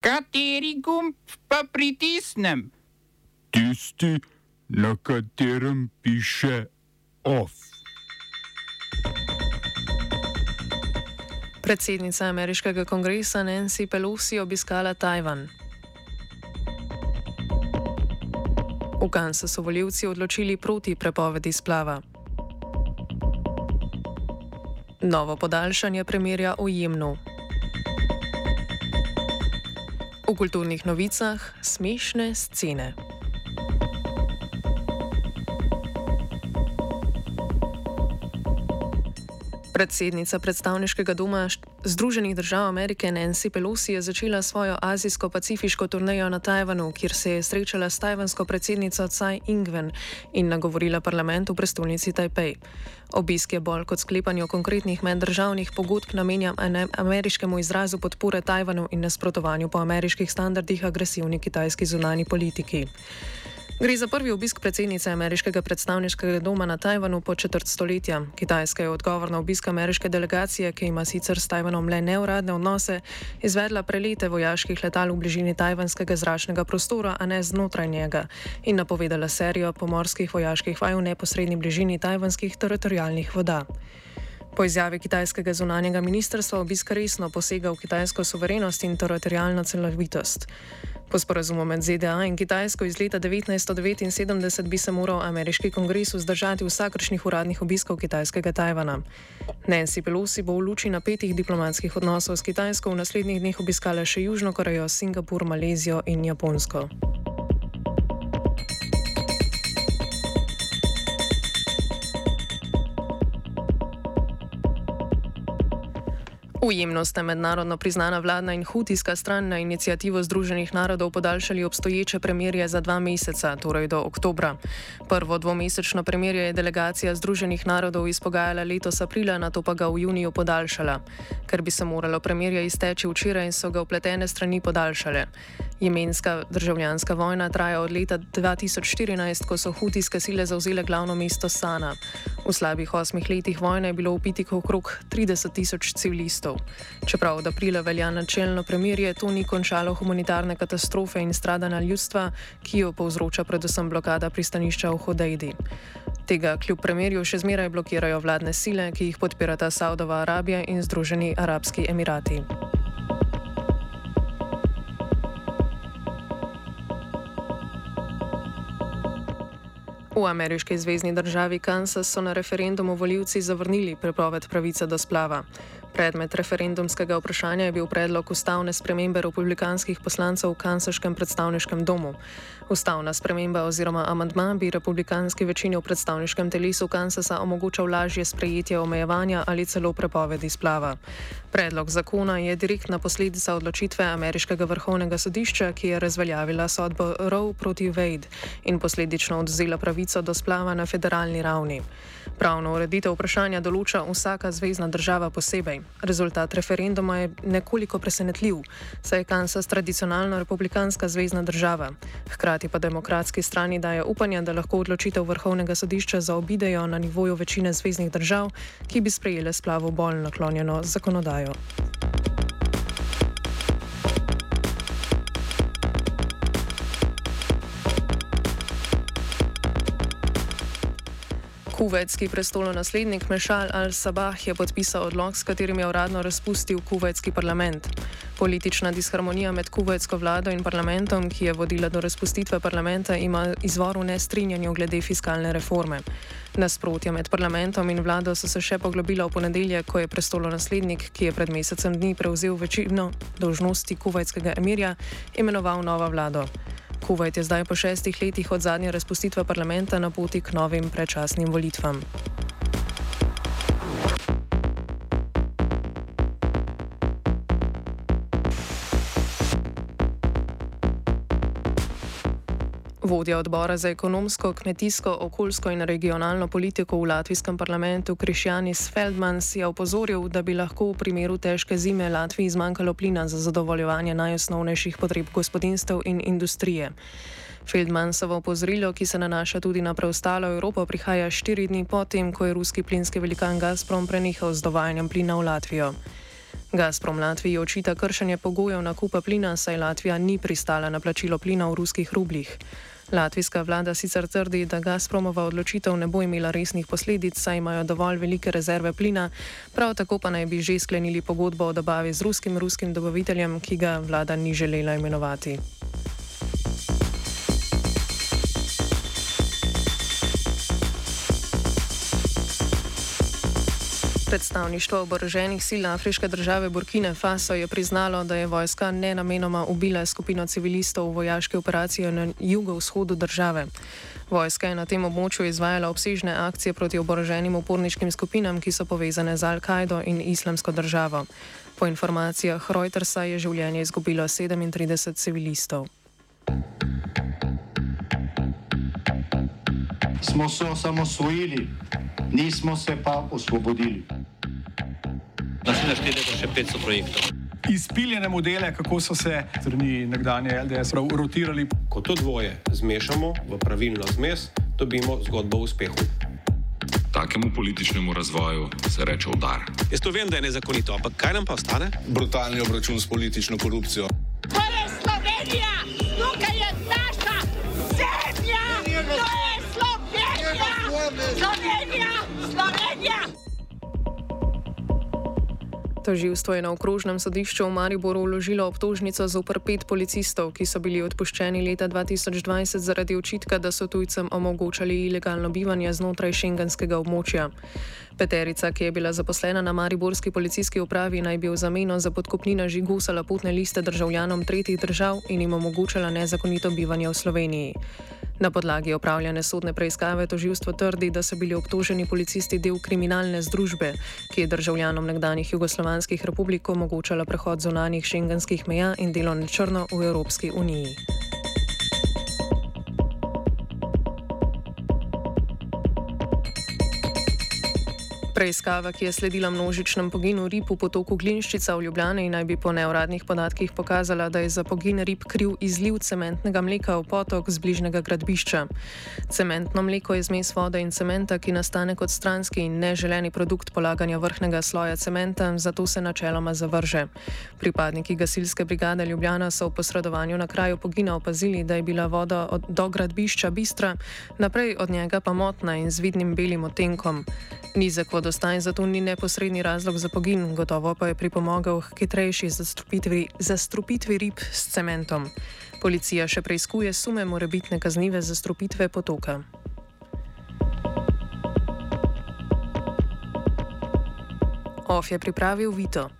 Kateri gumb pa pritisnem? Tisti, na katerem piše OF. Predsednica ameriškega kongresa Nancy Pelosi obiskala Tajvan. V Kansasu so voljivci odločili proti prepovedi splava. Novo podaljšanje premirja v Jemnu. V kulturnih novicah smešne scene. Predsednica predstavniškega doma Združenih držav Amerike Nancy Pelosi je začela svojo azijsko-pacifiško turnejo na Tajvanu, kjer se je srečala s tajvansko predsednico Tsai Ing-wen in nagovorila parlament v prestolnici Tajpej. Obisk je bolj kot sklepanje konkretnih meddržavnih pogodb namenjam ameriškemu izrazu podpore Tajvanu in nasprotovanju po ameriških standardih agresivni kitajski zunani politiki. Gre za prvi obisk predsednice ameriškega predstavniškega doma na Tajvanu po četrt stoletja. Kitajska je odgovor na obisk ameriške delegacije, ki ima sicer s Tajvanom le neuradne odnose, izvedla prelete vojaških letal v bližini tajvanskega zračnega prostora, a ne znotraj njega, in napovedala serijo pomorskih vojaških vaj v neposrednji bližini tajvanskih teritorijalnih voda. Po izjavi kitajskega zunanjega ministrstva obisk resno posega v kitajsko suverenost in teritorijalno celovitost. Po sporazumu med ZDA in Kitajsko iz leta 1979 bi se moral ameriški kongres vzdržati vsakršnih uradnih obiskov kitajskega Tajvana. Nancy Pelosi bo v luči napetih diplomatskih odnosov s Kitajsko v naslednjih dneh obiskala še Južno Korejo, Singapur, Malezijo in Japonsko. Ujemno sta mednarodno priznana vladna in hutijska stran na inicijativo Združenih narodov podaljšali obstoječe premirje za dva meseca, torej do oktobra. Prvo dvomesečno premirje je delegacija Združenih narodov izpogajala letos aprila, na to pa ga v juniju podaljšala. Ker bi se moralo premirje izteči včeraj, so ga upletene strani podaljšale. Jemenska državljanska vojna traja od leta 2014, ko so hutijske sile zauzele glavno mesto Sana. V slabih osmih letih vojne je bilo upitih okrog 30 tisoč civilistov. Čeprav od aprila velja načelno premirje, to ni končalo humanitarne katastrofe in stradanja ljudstva, ki jo povzroča predvsem blokada pristanišča v Hodejdi. Tega kljub premirju še zmeraj blokirajo vladne sile, ki jih podpirata Saudova Arabija in Združeni Arabski Emirati. V ameriški zvezdni državi Kansas so na referendumu voljivci zavrnili prepoved pravice do splava. Predmet referendumskega vprašanja je bil predlog ustavne spremembe republikanskih poslancev v kansaškem predstavniškem domu. Ustavna sprememba oziroma amantma bi republikanski večini v predstavniškem telesu Kansasa omogočal lažje sprejetje omejevanja ali celo prepovedi splava. Predlog zakona je direktna posledica odločitve ameriškega vrhovnega sodišča, ki je razveljavila sodbo Roe proti Wade in posledično odzela pravico do splava na federalni ravni. Pravno ureditev vprašanja določa vsaka zvezdna država posebej. Rezultat referenduma je nekoliko presenetljiv, saj je Kansas tradicionalno republikanska zvezdna država. Hkrati pa demokratski strani daje upanje, da lahko odločitev vrhovnega sodišča zaobidejo na nivoju večine zvezdnih držav, ki bi sprejele splavo bolj naklonjeno zakonodajo. Kuvajtski prestolonaslednik Mešal al-Sabah je podpisal odlog, s katerim je uradno razpustil kuvajtski parlament. Politična disharmonija med kuvajtsko vlado in parlamentom, ki je vodila do razpustitve parlamenta, ima izvor v nestrinjanju glede fiskalne reforme. Nasprotja med parlamentom in vlado so se še poglobila v ponedeljek, ko je prestolonaslednik, ki je pred mesecem dni prevzel večino dolžnosti kuvajtskega emirja, imenoval novo vlado. Kuvajt je zdaj po šestih letih od zadnje razpustitve parlamenta na poti k novim predčasnim volitvam. Vodja odbora za ekonomsko, kmetijsko, okoljsko in regionalno politiko v latvijskem parlamentu Krišjanis Feldmans je opozoril, da bi lahko v primeru težke zime Latviji zmanjkalo plina za zadovoljevanje najosnovnejših potreb gospodinstv in industrije. Feldmansovo opozorilo, ki se nanaša tudi na preostalo Evropo, prihaja štiri dni potem, ko je ruski plinski velikan Gazprom prenehal z dovajanjem plina v Latvijo. Gazprom Latviji očita kršenje pogojev nakupa plina, saj Latvija ni pristala na plačilo plina v ruskih rubljih. Latvijska vlada sicer trdi, da Gazpromova odločitev ne bo imela resnih posledic, saj imajo dovolj velike rezerve plina, prav tako pa naj bi že sklenili pogodbo o dobavi z ruskim ruskim dobaviteljem, ki ga vlada ni želela imenovati. Predstavništvo oboroženih sil afriške države Burkine Faso je priznalo, da je vojska nenamenoma ubila skupino civilistov v vojaški operaciji na jugovzhodu države. Vojska je na tem območju izvajala obsežne akcije proti oboroženim uporniškim skupinam, ki so povezane z Al-Kaido in islamsko državo. Po informacijah Reutersa je življenje izgubilo 37 civilistov. Smo se osamosvojili, nismo se pa osvobodili. Naslednje število je še 500 projektov. Izpiljene modele, kako so se strani nekdanje LDS rotirali. Ko to dvoje zmešamo v pravilno zmes, dobimo zgodbo o uspehu. Takemu političnemu razvoju se reče udar. Jaz to vem, da je nezakonito, ampak kaj nam pa ostane? Brutalni obračun s politično korupcijo. To je Slovenija, Slovenija, Slovenija. Toživstvo je na okrožnem sodišču v Mariboru vložilo obtožnico za upr pet policistov, ki so bili odpuščeni leta 2020 zaradi očitka, da so tujcem omogočali ilegalno bivanje znotraj šengenskega območja. Peterica, ki je bila zaposlena na Mariborski policijski upravi, naj bi v zameno za podkupnino žigusala potne liste državljanom tretjih držav in jim omogočala nezakonito bivanje v Sloveniji. Na podlagi opravljene sodne preiskave toživstvo trdi, da so bili obtoženi policisti del kriminalne združbe, ki je državljanom nekdanjih jugoslovanskih republik omogočala prehod zunanjih šengenskih meja in delo na črno v Evropski uniji. Preiskava, ki je sledila množičnem poginu rib v potoku Glinščica v Ljubljani, naj bi po neuradnih podatkih pokazala, da je za pogin rib kriv izliv cementnega mleka v potok z bližnjega gradbišča. Cementno mleko je zmes vode in cementa, ki nastane kot stranski in neželeni produkt polaganja vrhnega sloja cementa, zato se načeloma zavrže. Pripadniki gasilske brigade Ljubljana so v posredovanju na kraju pogina opazili, da je bila voda od, do gradbišča bistra, naprej od njega pa motna in z vidnim belim otenkom. Nizek vodostaj zato ni neposredni razlog za pogin, gotovo pa je pripomogel k hitrejši zastrupitvi, zastrupitvi rib s cementom. Policija še preizkuje sume morebitne kaznive zastrupitve potoka. OF je pripravil Vito.